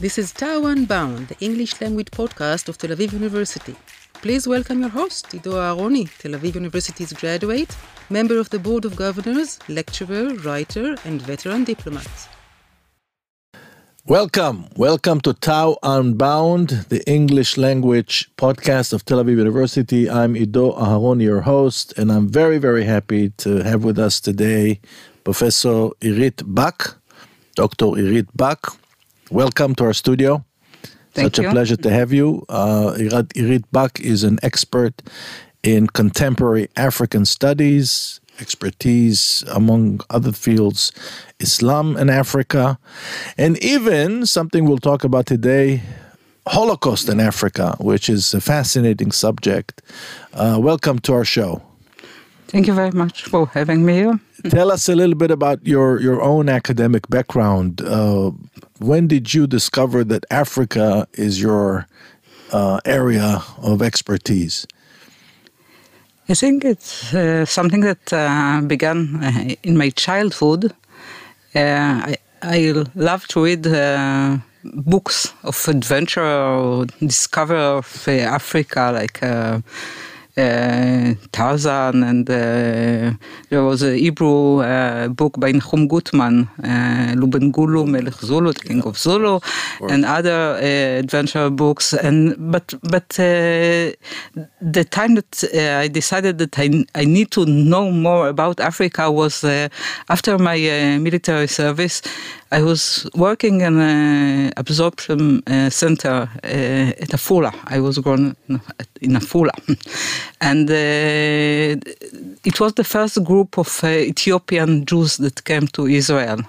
This is TAU Unbound, the English language podcast of Tel Aviv University. Please welcome your host, Ido Aharoni, Tel Aviv University's graduate, member of the Board of Governors, lecturer, writer, and veteran diplomat. Welcome, welcome to TAU Unbound, the English language podcast of Tel Aviv University. I'm Ido Aharoni, your host, and I'm very, very happy to have with us today Professor Irit Back, Dr. Irit Back. Welcome to our studio. Thank Such you. a pleasure to have you. Uh, Irit, Irit Back is an expert in contemporary African studies, expertise among other fields, Islam and Africa, and even something we'll talk about today. Holocaust in Africa, which is a fascinating subject. Uh, welcome to our show. Thank you very much for having me here. Tell us a little bit about your, your own academic background. Uh, when did you discover that Africa is your uh, area of expertise? I think it's uh, something that uh, began uh, in my childhood. Uh, I, I love to read uh, books of adventure or discover of Africa, like Tarzan, and uh, there was a Hebrew uh, book by Nahum Gutman, uh, Lobengulu, Melech Zulu, the King of Zulu, and other uh, adventure books. And but but uh, the time that uh, I decided that I, I need to know more about Africa was uh, after my uh, military service. I was working in an absorption uh, center uh, at Afula. I was born in Afula. and uh, it was the first group of uh, Ethiopian Jews that came to Israel.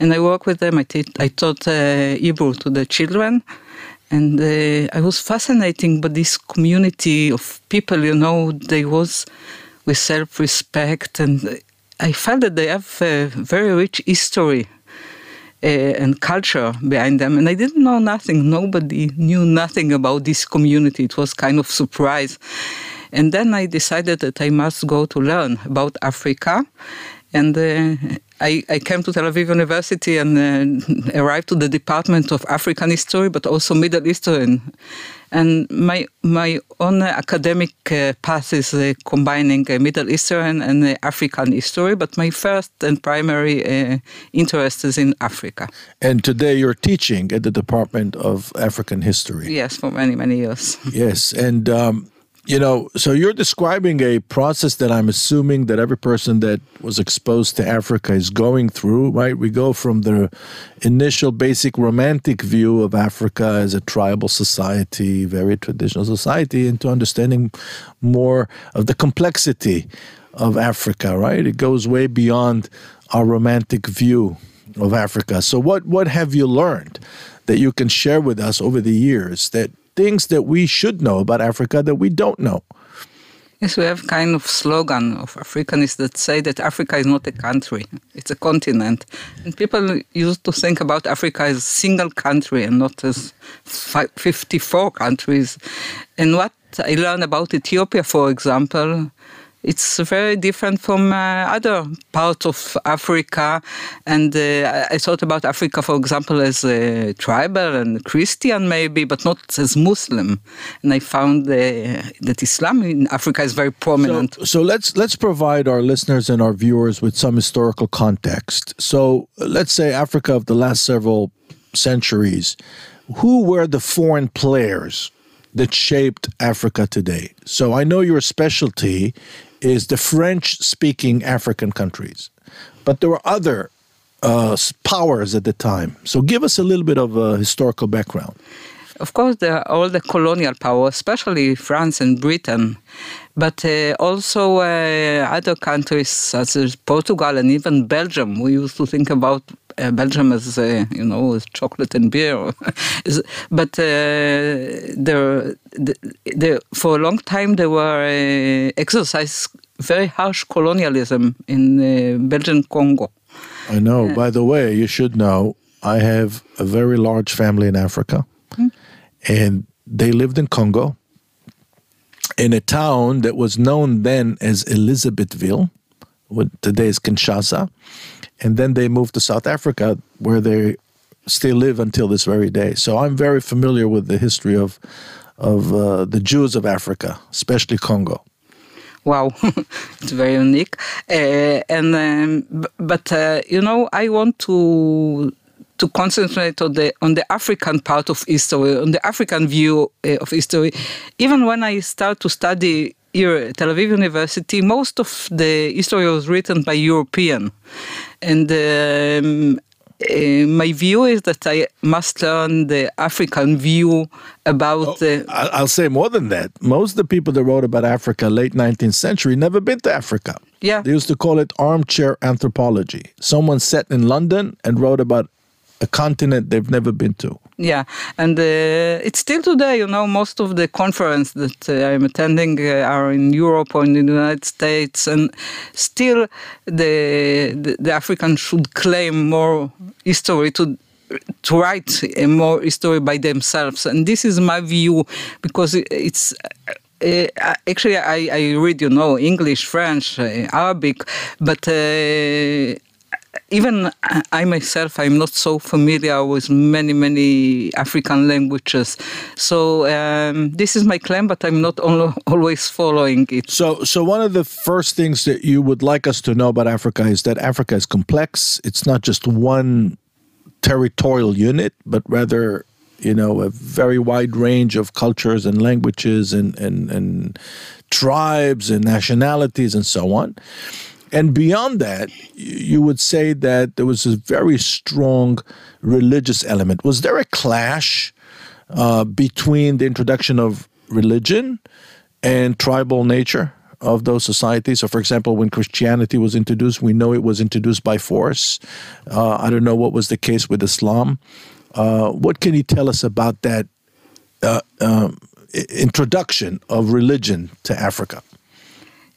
And I worked with them. I taught uh, Hebrew to the children. And uh, I was fascinated by this community of people, you know, they was with self-respect. And I felt that they have a very rich history Uh, and culture behind them. And I didn't know nothing. Nobody knew nothing about this community. It was kind of surprise. And then I decided that I must go to learn about Africa. And uh, I, I came to Tel Aviv University and uh, arrived to the Department of African History, but also Middle Eastern. And my my own academic uh, path is uh, combining uh, Middle Eastern and uh, African history, but my first and primary uh, interest is in Africa. And today you're teaching at the Department of African History. Yes, for many, many years. Yes, and um, you know, so you're describing a process that I'm assuming that every person that was exposed to Africa is going through, right? We go from the initial basic romantic view of Africa as a tribal society, very traditional society, into understanding more of the complexity of Africa, right? It goes way beyond our romantic view of Africa. So what what have you learned that you can share with us over the years that things that we should know about Africa that we don't know? Yes, we have kind of slogan of Africanists that say that Africa is not a country; it's a continent. And people used to think about Africa as a single country and not as fi- 54 countries. And what I learned about Ethiopia, for example, it's very different from uh, other parts of Africa. And uh, I thought about Africa, for example, as tribal and Christian, maybe, but not as Muslim. And I found uh, that Islam in Africa is very prominent. So, so let's let's provide our listeners and our viewers with some historical context. So let's say Africa of the last several centuries, who were the foreign players that shaped Africa today? So I know your specialty is the French-speaking African countries, but there were other uh, powers at the time. So give us a little bit of a historical background. Of course, there are all the colonial powers, especially France and Britain, but uh, also uh, other countries such as Portugal and even Belgium. We used to think about uh, Belgium is uh, you know as chocolate and beer, but uh, there, the, the, for a long time they were uh, exercised very harsh colonialism in uh, Belgian Congo. I know. By the way, you should know I have a very large family in Africa, and they lived in Congo, in a town that was known then as Elizabethville, what today is Kinshasa, and then they moved to South Africa, where they still live until this very day. So I'm very familiar with the history of of uh, the Jews of Africa, especially Congo. Wow, it's very unique. Uh, and um, but uh, you know, I want to to concentrate on the on the African part of history, on the African view uh, of history. Even when I start to study here at Tel Aviv University, most of the history was written by European, and um, uh, my view is that I must learn the African view about oh. I'll say more than that. Most of the people that wrote about Africa late 19th century never been to Africa. Yeah. They used to call it armchair anthropology. Someone sat in London and wrote about a continent they've never been to. Yeah, and uh, it's still today. You know, most of the conference that uh, I'm attending uh, are in Europe or in the United States, and still the, the, the Africans should claim more history to to write a more history by themselves, and this is my view because it's. Uh, actually, I, I read, you know, English, French, uh, Arabic, but uh, even I myself, I'm not so familiar with many, many African languages. So um, this is my claim, but I'm not always following it. So, so one of the first things that you would like us to know about Africa is that Africa is complex. It's not just one territorial unit, but rather you know a very wide range of cultures and languages and and, and tribes and nationalities and so on and beyond that, you would say that there was a very strong religious element. Was there a clash uh, between the introduction of religion and tribal nature of those societies? So, for example, when Christianity was introduced, we know it was introduced by force. Uh, I don't know what was the case with Islam. Uh, what can you tell us about that uh, um, introduction of religion to Africa?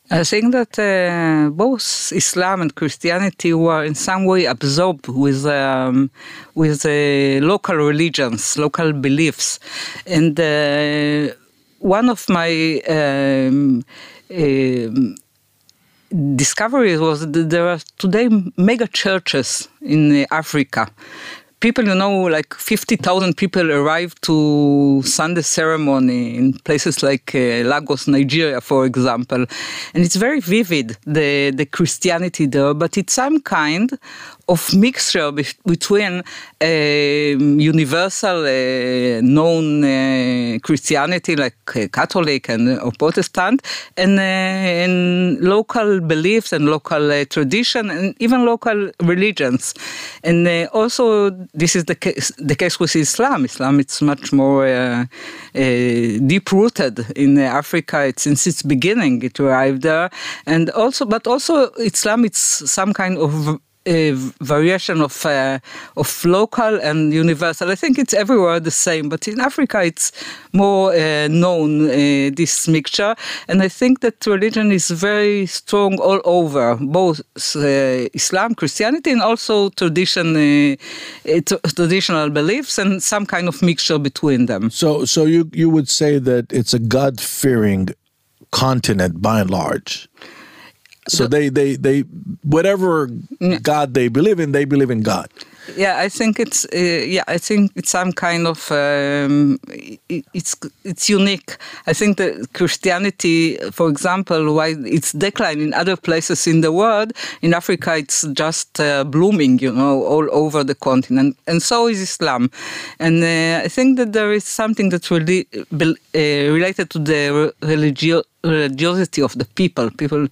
I think that uh, both Islam and Christianity were in some way absorbed with um, with uh, local religions, local beliefs, and uh, one of my um, um discoveries was that there are today mega churches in Africa people, you know, like 50,000 people arrive to Sunday ceremony in places like uh, Lagos, Nigeria, for example. And it's very vivid, the, the Christianity there, but it's some kind of mixture be- between um, universal uh, known uh, Christianity like uh, Catholic and or Protestant and, and local beliefs and local tradition and even local religions. And also this is the case, the case with Islam. Islam it's much more deep rooted in Africa. Since its beginning it arrived there, and also but also Islam it's some kind of a variation of uh, of local and universal. I think it's everywhere the same, but in Africa it's more uh, known uh, this mixture, and I think that religion is very strong all over, both uh, Islam, Christianity, and also tradition, uh, traditional beliefs, and some kind of mixture between them. So, so you you would say that it's a God fearing continent by and large. So the, they, they, they, whatever God they believe in, they believe in God. Yeah, I think it's uh, yeah, I think it's some kind of um, it, it's it's unique. I think that Christianity, for example, why it's declined in other places in the world, in Africa it's just uh, blooming, you know, all over the continent, and so is Islam. And uh, I think that there is something that's really uh, related to the religio- religiosity of the people. People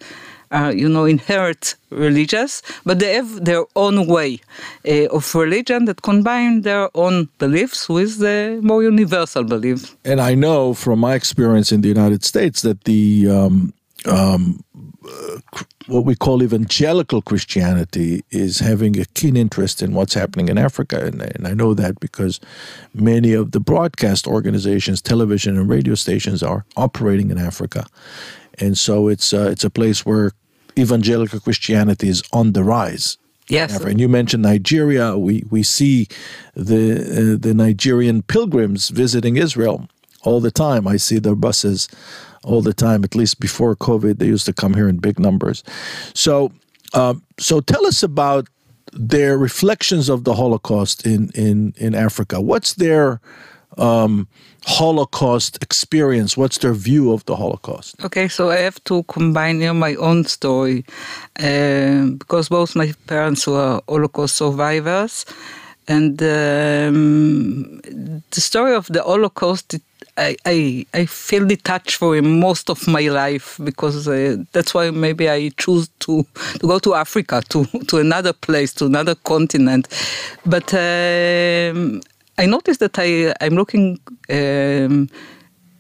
uh, you know, inherit religious, but they have their own way uh, of religion that combine their own beliefs with the more universal beliefs. And I know from my experience in the United States that the um, um, uh, what we call evangelical Christianity is having a keen interest in what's happening in Africa. And, and, I know that because many of the broadcast organizations, television and radio stations, are operating in Africa. And so it's, uh, it's a place where evangelical Christianity is on the rise. Yes, and you mentioned Nigeria. We we see the uh, the Nigerian pilgrims visiting Israel all the time. I see their buses all the time. At least before COVID, they used to come here in big numbers. So, um, so tell us about their reflections of the Holocaust in in in Africa. What's their um, Holocaust experience? What's their view of the Holocaust? Okay, so I have to combine here my own story uh, because both my parents were Holocaust survivors, and um, the story of the Holocaust. It, I, I, I feel detached for most of my life because uh, that's why maybe I choose to, to go to Africa, to, to another place, to another continent. But um, I noticed that I, I'm looking um,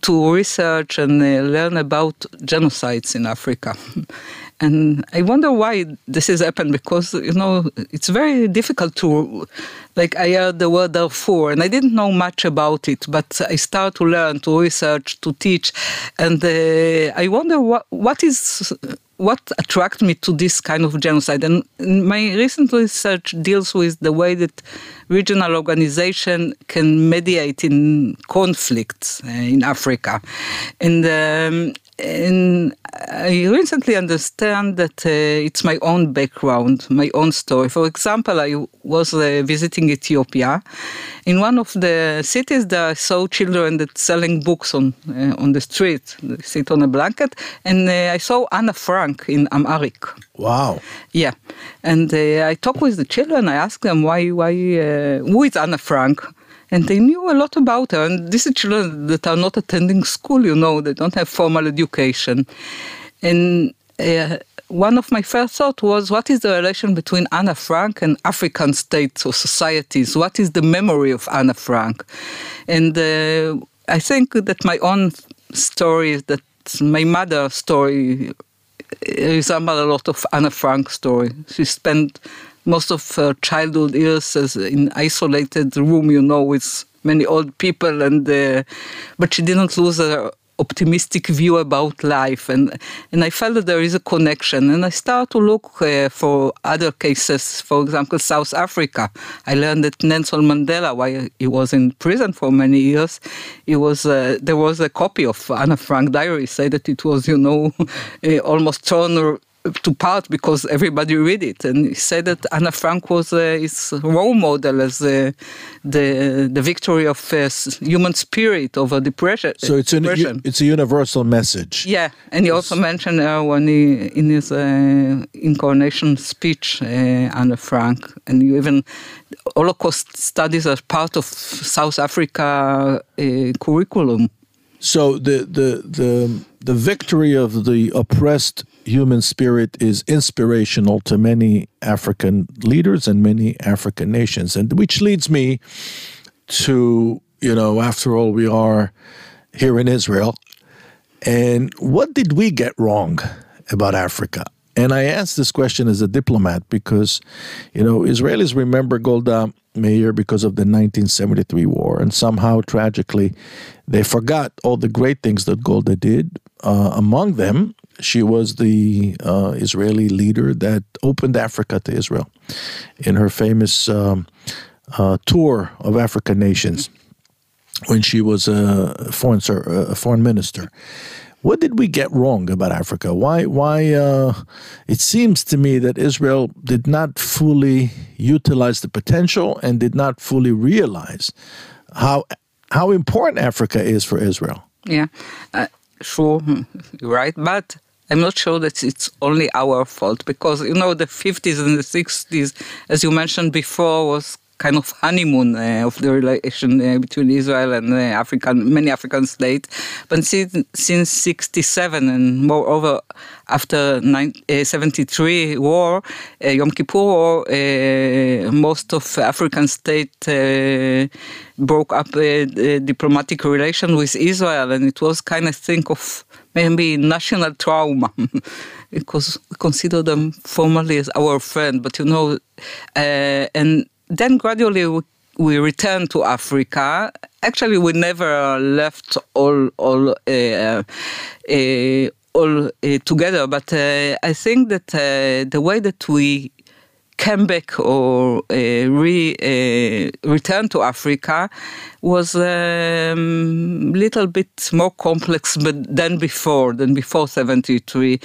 to research and uh, learn about genocides in Africa. and I wonder why this has happened because, you know, it's very difficult to, like, I heard the word Darfur and I didn't know much about it, but I start to learn, to research, to teach. And uh, I wonder what, what is what attracted me to this kind of genocide. And my recent research deals with the way that regional organization can mediate in conflicts uh, in Africa. And um, and I recently understand that uh, it's my own background, my own story. For example, I was uh, visiting Ethiopia. In one of the cities, there I saw children that selling books on uh, on the street. They sit on a blanket, and uh, I saw Anna Frank in Amharic. Wow. Yeah, and uh, I talked with the children. I asked them why why uh, who is Anna Frank and they knew a lot about her. And these are children that are not attending school, you know, they don't have formal education. And uh, one of my first thoughts was what is the relation between Anna Frank and African states or societies? What is the memory of Anna Frank? And uh, I think that my own story that my mother's story resembles a lot of Anna Frank's story. She spent most of her childhood years as in isolated room, you know, with many old people, and uh, but she didn't lose her optimistic view about life. And and I felt that there is a connection. And I start to look uh, for other cases. For example South Africa. I learned that Nelson Mandela while he was in prison for many years he was uh, there was a copy of Anna Frank diary say that it was you know uh, almost torn to part because everybody read it, and he said that Anna Frank was uh, his role model as uh, the the victory of uh, human spirit over depression. So it's an, it's a universal message. Yeah, and he also mentioned uh, when he in his uh, incarnation speech, uh, Anna Frank, and you even Holocaust studies are part of South Africa curriculum. So the the the the victory of the oppressed human spirit is inspirational to many African leaders and many African nations, and which leads me to you know, after all, we are here in Israel, and what did we get wrong about Africa? And I ask this question as a diplomat because, you know, Israelis remember Golda Meir because of the 1973 war, and somehow tragically, they forgot all the great things that Golda did. Uh, among them, she was the uh, Israeli leader that opened Africa to Israel in her famous um, uh, tour of African nations when she was a foreign a foreign minister. What did we get wrong about Africa? Why? Why? Uh, it seems to me that Israel did not fully utilize the potential and did not fully realize how how important Africa is for Israel. Yeah, uh, sure, you're right, but I'm not sure that it's only our fault because you know the 50s and the 60s, as you mentioned before, was kind of honeymoon uh, of the relation uh, between Israel and uh, African many African states. But since since 67 and moreover after 73 uh, war, uh, Yom Kippur war, uh, most of African states broke up diplomatic relation with Israel, and it was kind of think of maybe national trauma. because we consider them formally as our friend, but you know, and then gradually we, we returned to Africa. Actually, we never left all all uh, uh, all uh, together, but uh, I think that the way that we came back or uh, re, uh, returned to Africa was a um, little bit more complex but than before, than before 73,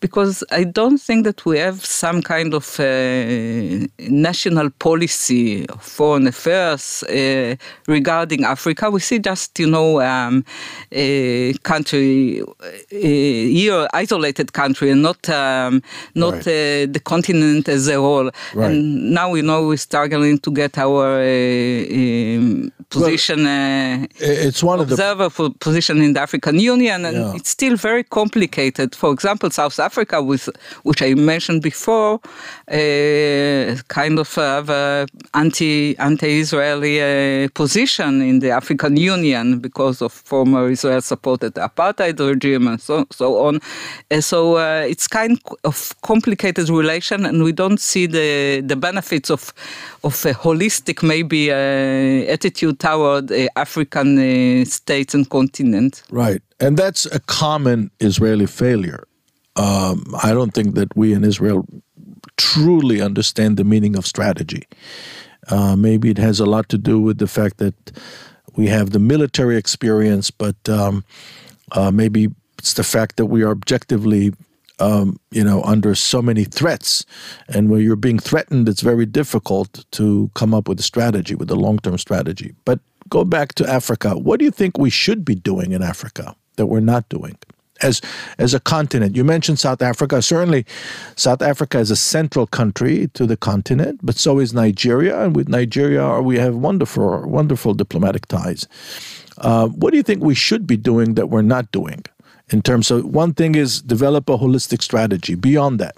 because I don't think that we have some kind of uh, national policy of foreign affairs uh, regarding Africa. We see just, you know, um, a country, a here isolated country and not, um, not Right. uh, the continent as a whole. Right. And now we know we're struggling to get our uh, um, position, uh, It's one of the observer po- position in the African Union, and Yeah. it's still very complicated. For example, South Africa, with which I mentioned before, uh, kind of have a anti anti-Israeli uh, position in the African Union because of former Israel-supported apartheid regime and so so on. So uh, it's kind of complicated relation, and we don't see the the benefits of of a holistic maybe uh, attitude toward uh, African uh, states and continent. Right. And that's a common Israeli failure. Um, I don't think that we in Israel truly understand the meaning of strategy. Uh, maybe it has a lot to do with the fact that we have the military experience, but um, uh, maybe it's the fact that we are objectively, um, you know, under so many threats, and when you're being threatened, it's very difficult to come up with a strategy, with a long-term strategy. But go back to Africa. What do you think we should be doing in Africa that we're not doing? As, as a continent, you mentioned South Africa. Certainly, South Africa is a central country to the continent, but so is Nigeria. And with Nigeria, we have wonderful, wonderful diplomatic ties. Uh, what do you think we should be doing that we're not doing? In terms of one thing is develop a holistic strategy. Beyond that,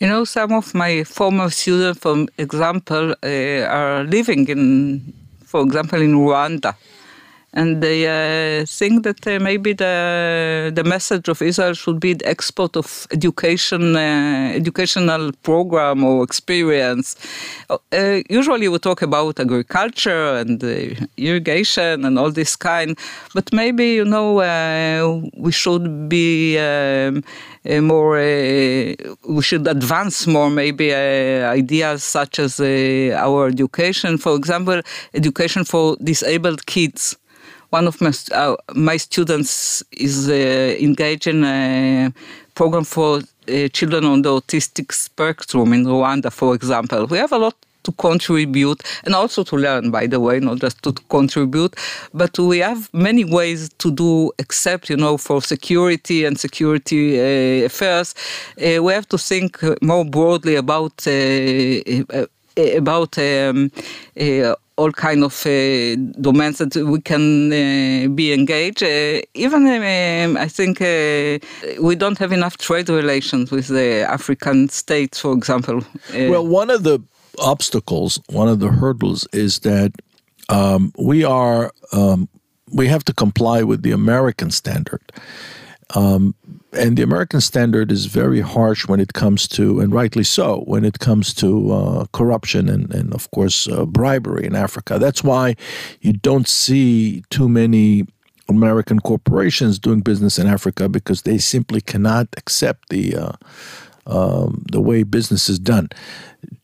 You know, some of my former students, for example, uh, are living in, for example, in Rwanda. And they uh, think that uh, maybe the the message of Israel should be the export of education, uh, educational program or experience. Uh, usually, we talk about agriculture and uh, irrigation and all this kind, but maybe you know uh, we should be um, more. We should advance more, maybe ideas such as our education, for example, education for disabled kids one of my, uh, my students is uh, engaged in a program for uh, children on the autistic spectrum in Rwanda, for example. We have a lot to contribute and also to learn, by the way, not just to contribute, but we have many ways to do, except, you know, for security and security uh, affairs. Uh, we have to think more broadly about uh, about um, uh, all kind of uh, domains that we can uh, be engaged. Uh, even um, I think we don't have enough trade relations with the African states, for example. Well, one of the obstacles, one of the hurdles, is that um, we are um, we have to comply with the American standard. Um, and the American standard is very harsh when it comes to, and rightly so, when it comes to uh, corruption and, and, of course, uh, bribery in Africa. That's why you don't see too many American corporations doing business in Africa because they simply cannot accept the uh, um, the way business is done.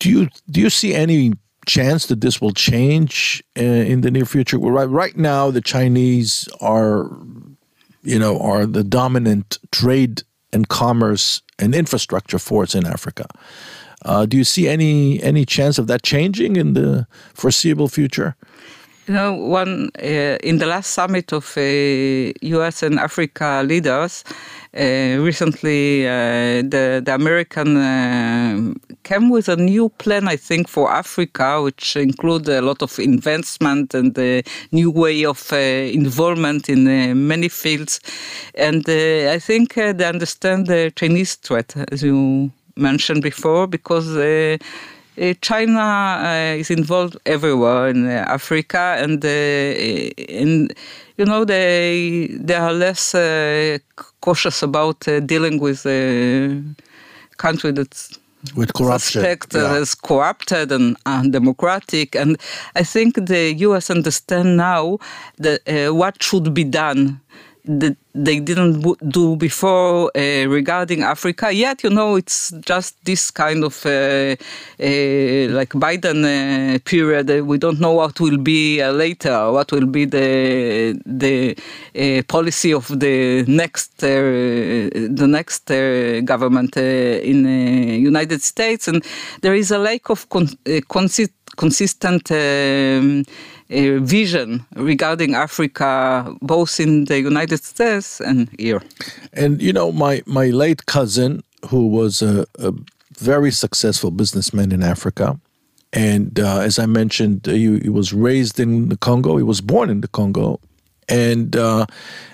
Do you do you see any chance that this will change uh, in the near future? Well, right, right now, the Chinese are you know, are the dominant trade and commerce and infrastructure force in Africa. Uh, do you see any any chance of that changing in the foreseeable future? You know, one uh, in the last summit of uh, U.S. and Africa leaders, uh, recently uh, the the American uh, came with a new plan, I think, for Africa, which include a lot of investment and a new way of uh, involvement in many fields, and I think they understand the Chinese threat, as you mentioned before, because. Uh, China uh, is involved everywhere in uh, Africa, and in you know they they are less cautious about dealing with a country that's with corruption suspect yeah. as corrupted and undemocratic. And I think the U.S. understand now that what should be done. The, they didn't do before uh, regarding Africa. Yet, you know, it's just this kind of uh, uh, like Biden uh, period. we don't know what will be uh, later. What will be the the uh, policy of the next the next government in the United States, and there is a lack of con- consi- consistent. Um, a vision regarding Africa, both in the United States and here. And you know, my my late cousin, who was a, a very successful businessman in Africa, and uh, as I mentioned, he, he, was raised in the Congo. He was born in the Congo, and uh,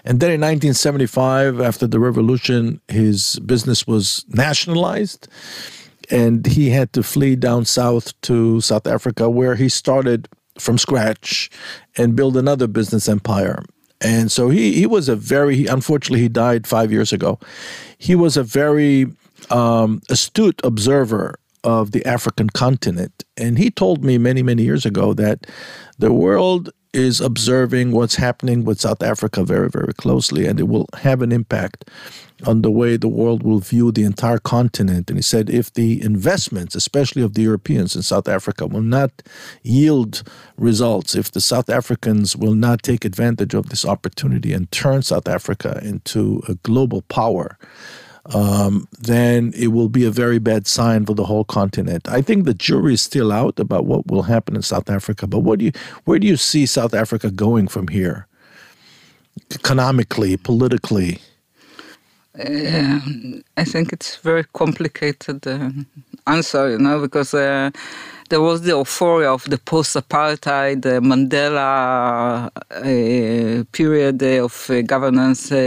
and then in 1975, after the revolution, his business was nationalized, and he had to flee down south to South Africa, where he started from scratch and build another business empire. And so he, he was a very, unfortunately, he died five years ago. He was a very um, astute observer of the African continent. And he told me many, many years ago that the world is observing what's happening with South Africa very, very closely, and it will have an impact on the way the world will view the entire continent. And he said if the investments, especially of the Europeans in South Africa, will not yield results, if the South Africans will not take advantage of this opportunity and turn South Africa into a global power, um, then it will be a very bad sign for the whole continent. I think the jury is still out about what will happen in South Africa. But what do you, where do you see South Africa going from here, economically, politically? Uh, I think it's very complicated uh, answer, you know, because uh, there was the euphoria of the post-apartheid Mandela uh, period of uh, governance. Uh,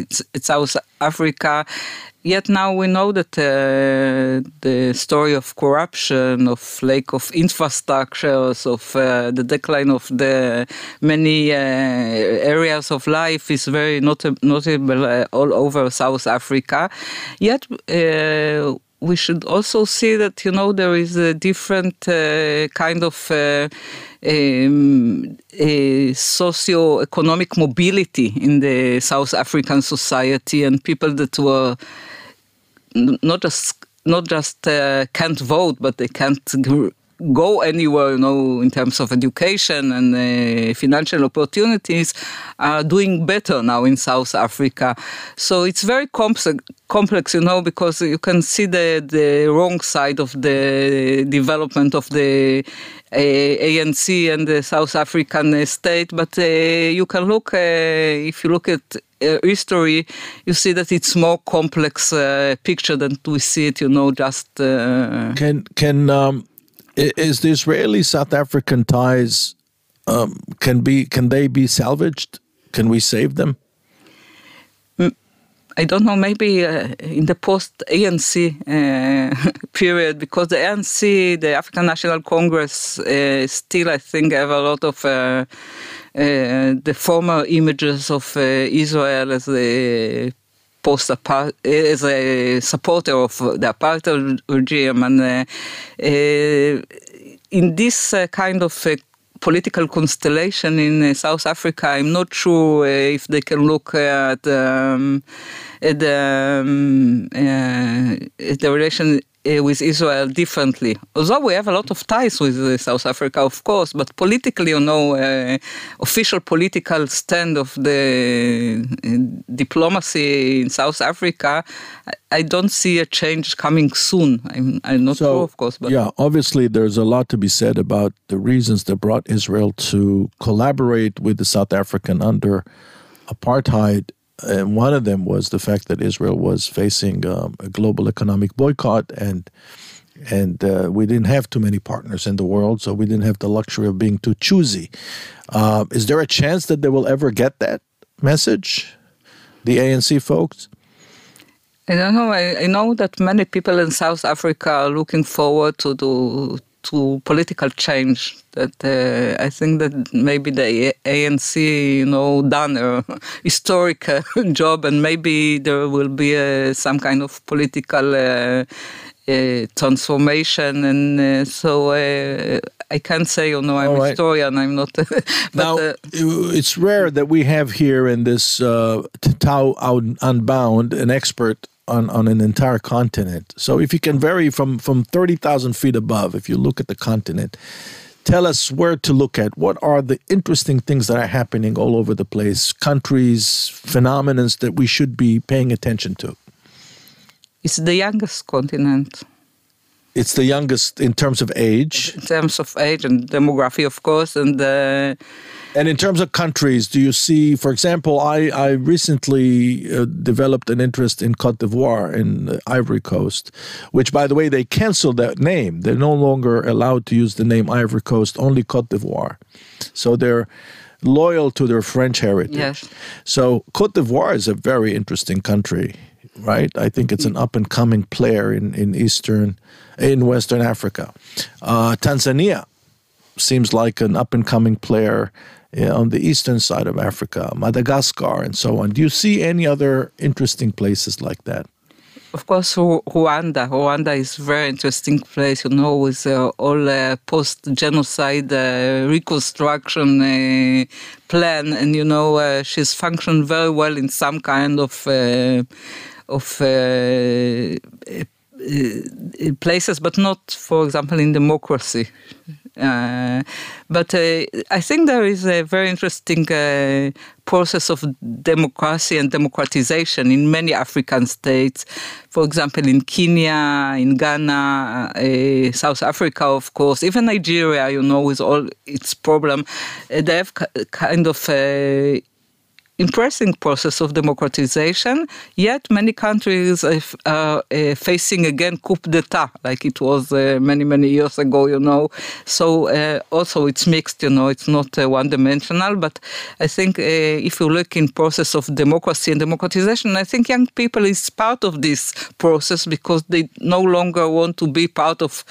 it's, it's South Africa, Yet now we know that uh, the story of corruption, of lack of infrastructures, of uh, the decline of the many uh, areas of life is very not- notable uh, all over South Africa. Yet uh, we should also see that you know there is a different uh, kind of uh, um, socio-economic mobility in the South African society and people that were not just not just uh, can't vote, but they can't go anywhere, you know, in terms of education and uh, financial opportunities, are doing better now in South Africa. So it's very complex, complex, you know, because you can see the, the wrong side of the development of the uh, ANC and the South African state, but uh, you can look, uh, if you look at uh, history, you see that it's more complex uh, picture than we see it. You know, just uh, can can um, is the Israeli South African ties um, can be can they be salvaged? Can we save them? Mm, I don't know, maybe uh, in the post ANC uh, period, because the ANC, the African National Congress, uh, still, I think, have a lot of uh, uh, the former images of uh, Israel as a post as a supporter of the apartheid regime, and uh, uh, in this kind of political constellation in South Africa, I'm not sure if they can look at, um, at, the, um, at the relation with Israel differently. Although we have a lot of ties with South Africa, of course, but politically, you know, uh, official political stand of the uh, diplomacy in South Africa, I don't see a change coming soon. I'm, I'm not so, sure, of course. But yeah, obviously, there's a lot to be said about the reasons that brought Israel to collaborate with the South African under apartheid and one of them was the fact that Israel was facing um, a global economic boycott, and and uh, we didn't have too many partners in the world, so we didn't have the luxury of being too choosy. Uh, is there a chance that they will ever get that message, the ANC folks? I don't know. I, I know that many people in South Africa are looking forward to do to political change. That uh, I think that maybe the ANC, you know, done a historic uh, job, and maybe there will be uh, some kind of political. Uh, uh, transformation, and uh, so I can't say, you know, I'm All a right. historian. I'm not. but now, uh, it's rare that we have here in this uh, Tau Unbound an expert on, on an entire continent. So if you can vary from, from 30,000 feet above, if you look at the continent, tell us where to look at. What are the interesting things that are happening all over the place, countries, phenomena that we should be paying attention to? it's the youngest continent It's the youngest in terms of age. in terms of age and demography, of course, and. Uh, And in terms of countries, do you see, for example, I, I recently uh, developed an interest in Cote d'Ivoire in Ivory Coast, which, by the way, they canceled that name. They're no longer allowed to use the name Ivory Coast, only Cote d'Ivoire. So they're loyal to their French heritage. Yes. So Cote d'Ivoire is a very interesting country, right? I think it's an up and coming player in, in Eastern, in Western Africa. Uh, Tanzania seems like an up and coming player on the eastern side of Africa, Madagascar, and so on. Do you see any other interesting places like that? Of course, Rwanda. Rwanda is a very interesting place, you know, with uh, all uh, post-genocide uh, reconstruction uh, plan, and you know, uh, she's functioned very well in some kind of uh, of. Uh, uh, places, but not, for example, in democracy. Uh, but uh, I think there is a very interesting uh, process of democracy and democratization in many African states. For example, in Kenya, in Ghana, uh, South Africa, of course, even Nigeria, you know, with all its problem, they have ki- kind of uh, impressive process of democratization, yet many countries are uh, uh, facing again coup d'etat, like it was uh, many, many years ago, you know. So uh, also it's mixed, you know, it's not uh, one-dimensional, but I think uh, if you look in process of democracy and democratization, I think young people is part of this process because they no longer want to be part of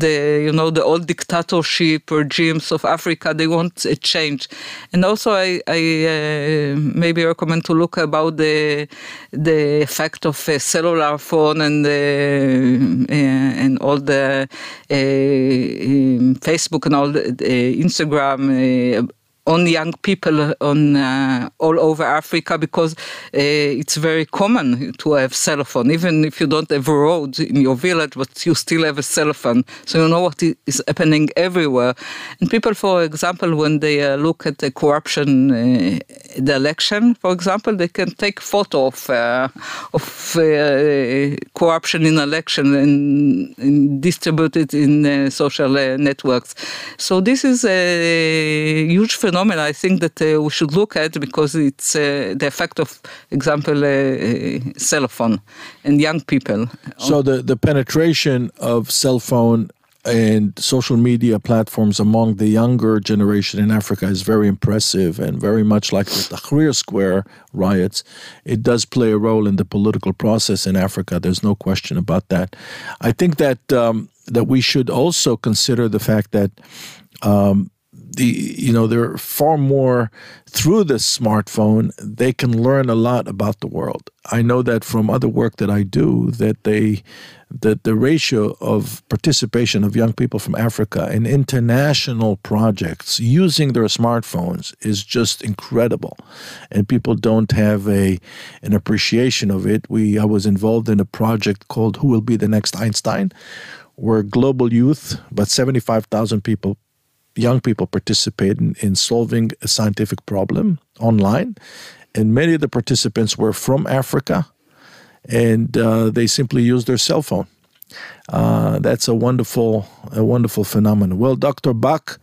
the you know the old dictatorship regimes of Africa. They want a change, and also I, I uh, maybe recommend to look about the the effect of a cellular phone and the, uh, and all the uh, um, Facebook and all the, the Instagram. Uh, on young people on uh, all over Africa because uh, it's very common to have cell phone, even if you don't have a road in your village, but you still have a cell phone. So you know what is happening everywhere. And people, for example, when they uh, look at the corruption, uh, the election, for example, they can take photo of uh, of uh, corruption in election and, and distribute it in uh, social uh, networks. So this is a huge phenomenon I think that uh, we should look at because it's uh, the effect of, example, uh, cell phone and young people. So the, the penetration of cell phone and social media platforms among the younger generation in Africa is very impressive and very much like the Tahrir Square riots. It does play a role in the political process in Africa. There's no question about that. I think that um, that we should also consider the fact that um, the you know they're far more through the smartphone. They can learn a lot about the world. I know that from other work that i do that they that the ratio of participation of young people from africa in international projects using their smartphones is just incredible. And people don't have a an appreciation of it. We i was involved in a project called who will be the next einstein? Where global youth about 75000 people young people participate in, in solving a scientific problem online. And many of the participants were from Africa and uh, they simply used their cell phone. Uh, that's a wonderful, a wonderful phenomenon. Well, Dr. Back,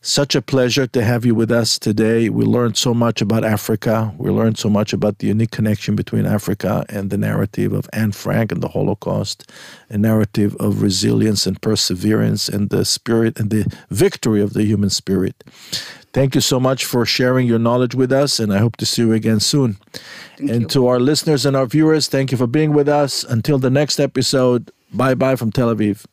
such a pleasure to have you with us today. We learned so much about Africa. We learned so much about the unique connection between Africa and the narrative of Anne Frank and the Holocaust, a narrative of resilience and perseverance and the spirit and the victory of the human spirit. Thank you so much for sharing your knowledge with us, and I hope to see you again soon. Thank and you. to our listeners and our viewers, thank you for being with us. Until the next episode, bye bye from Tel Aviv.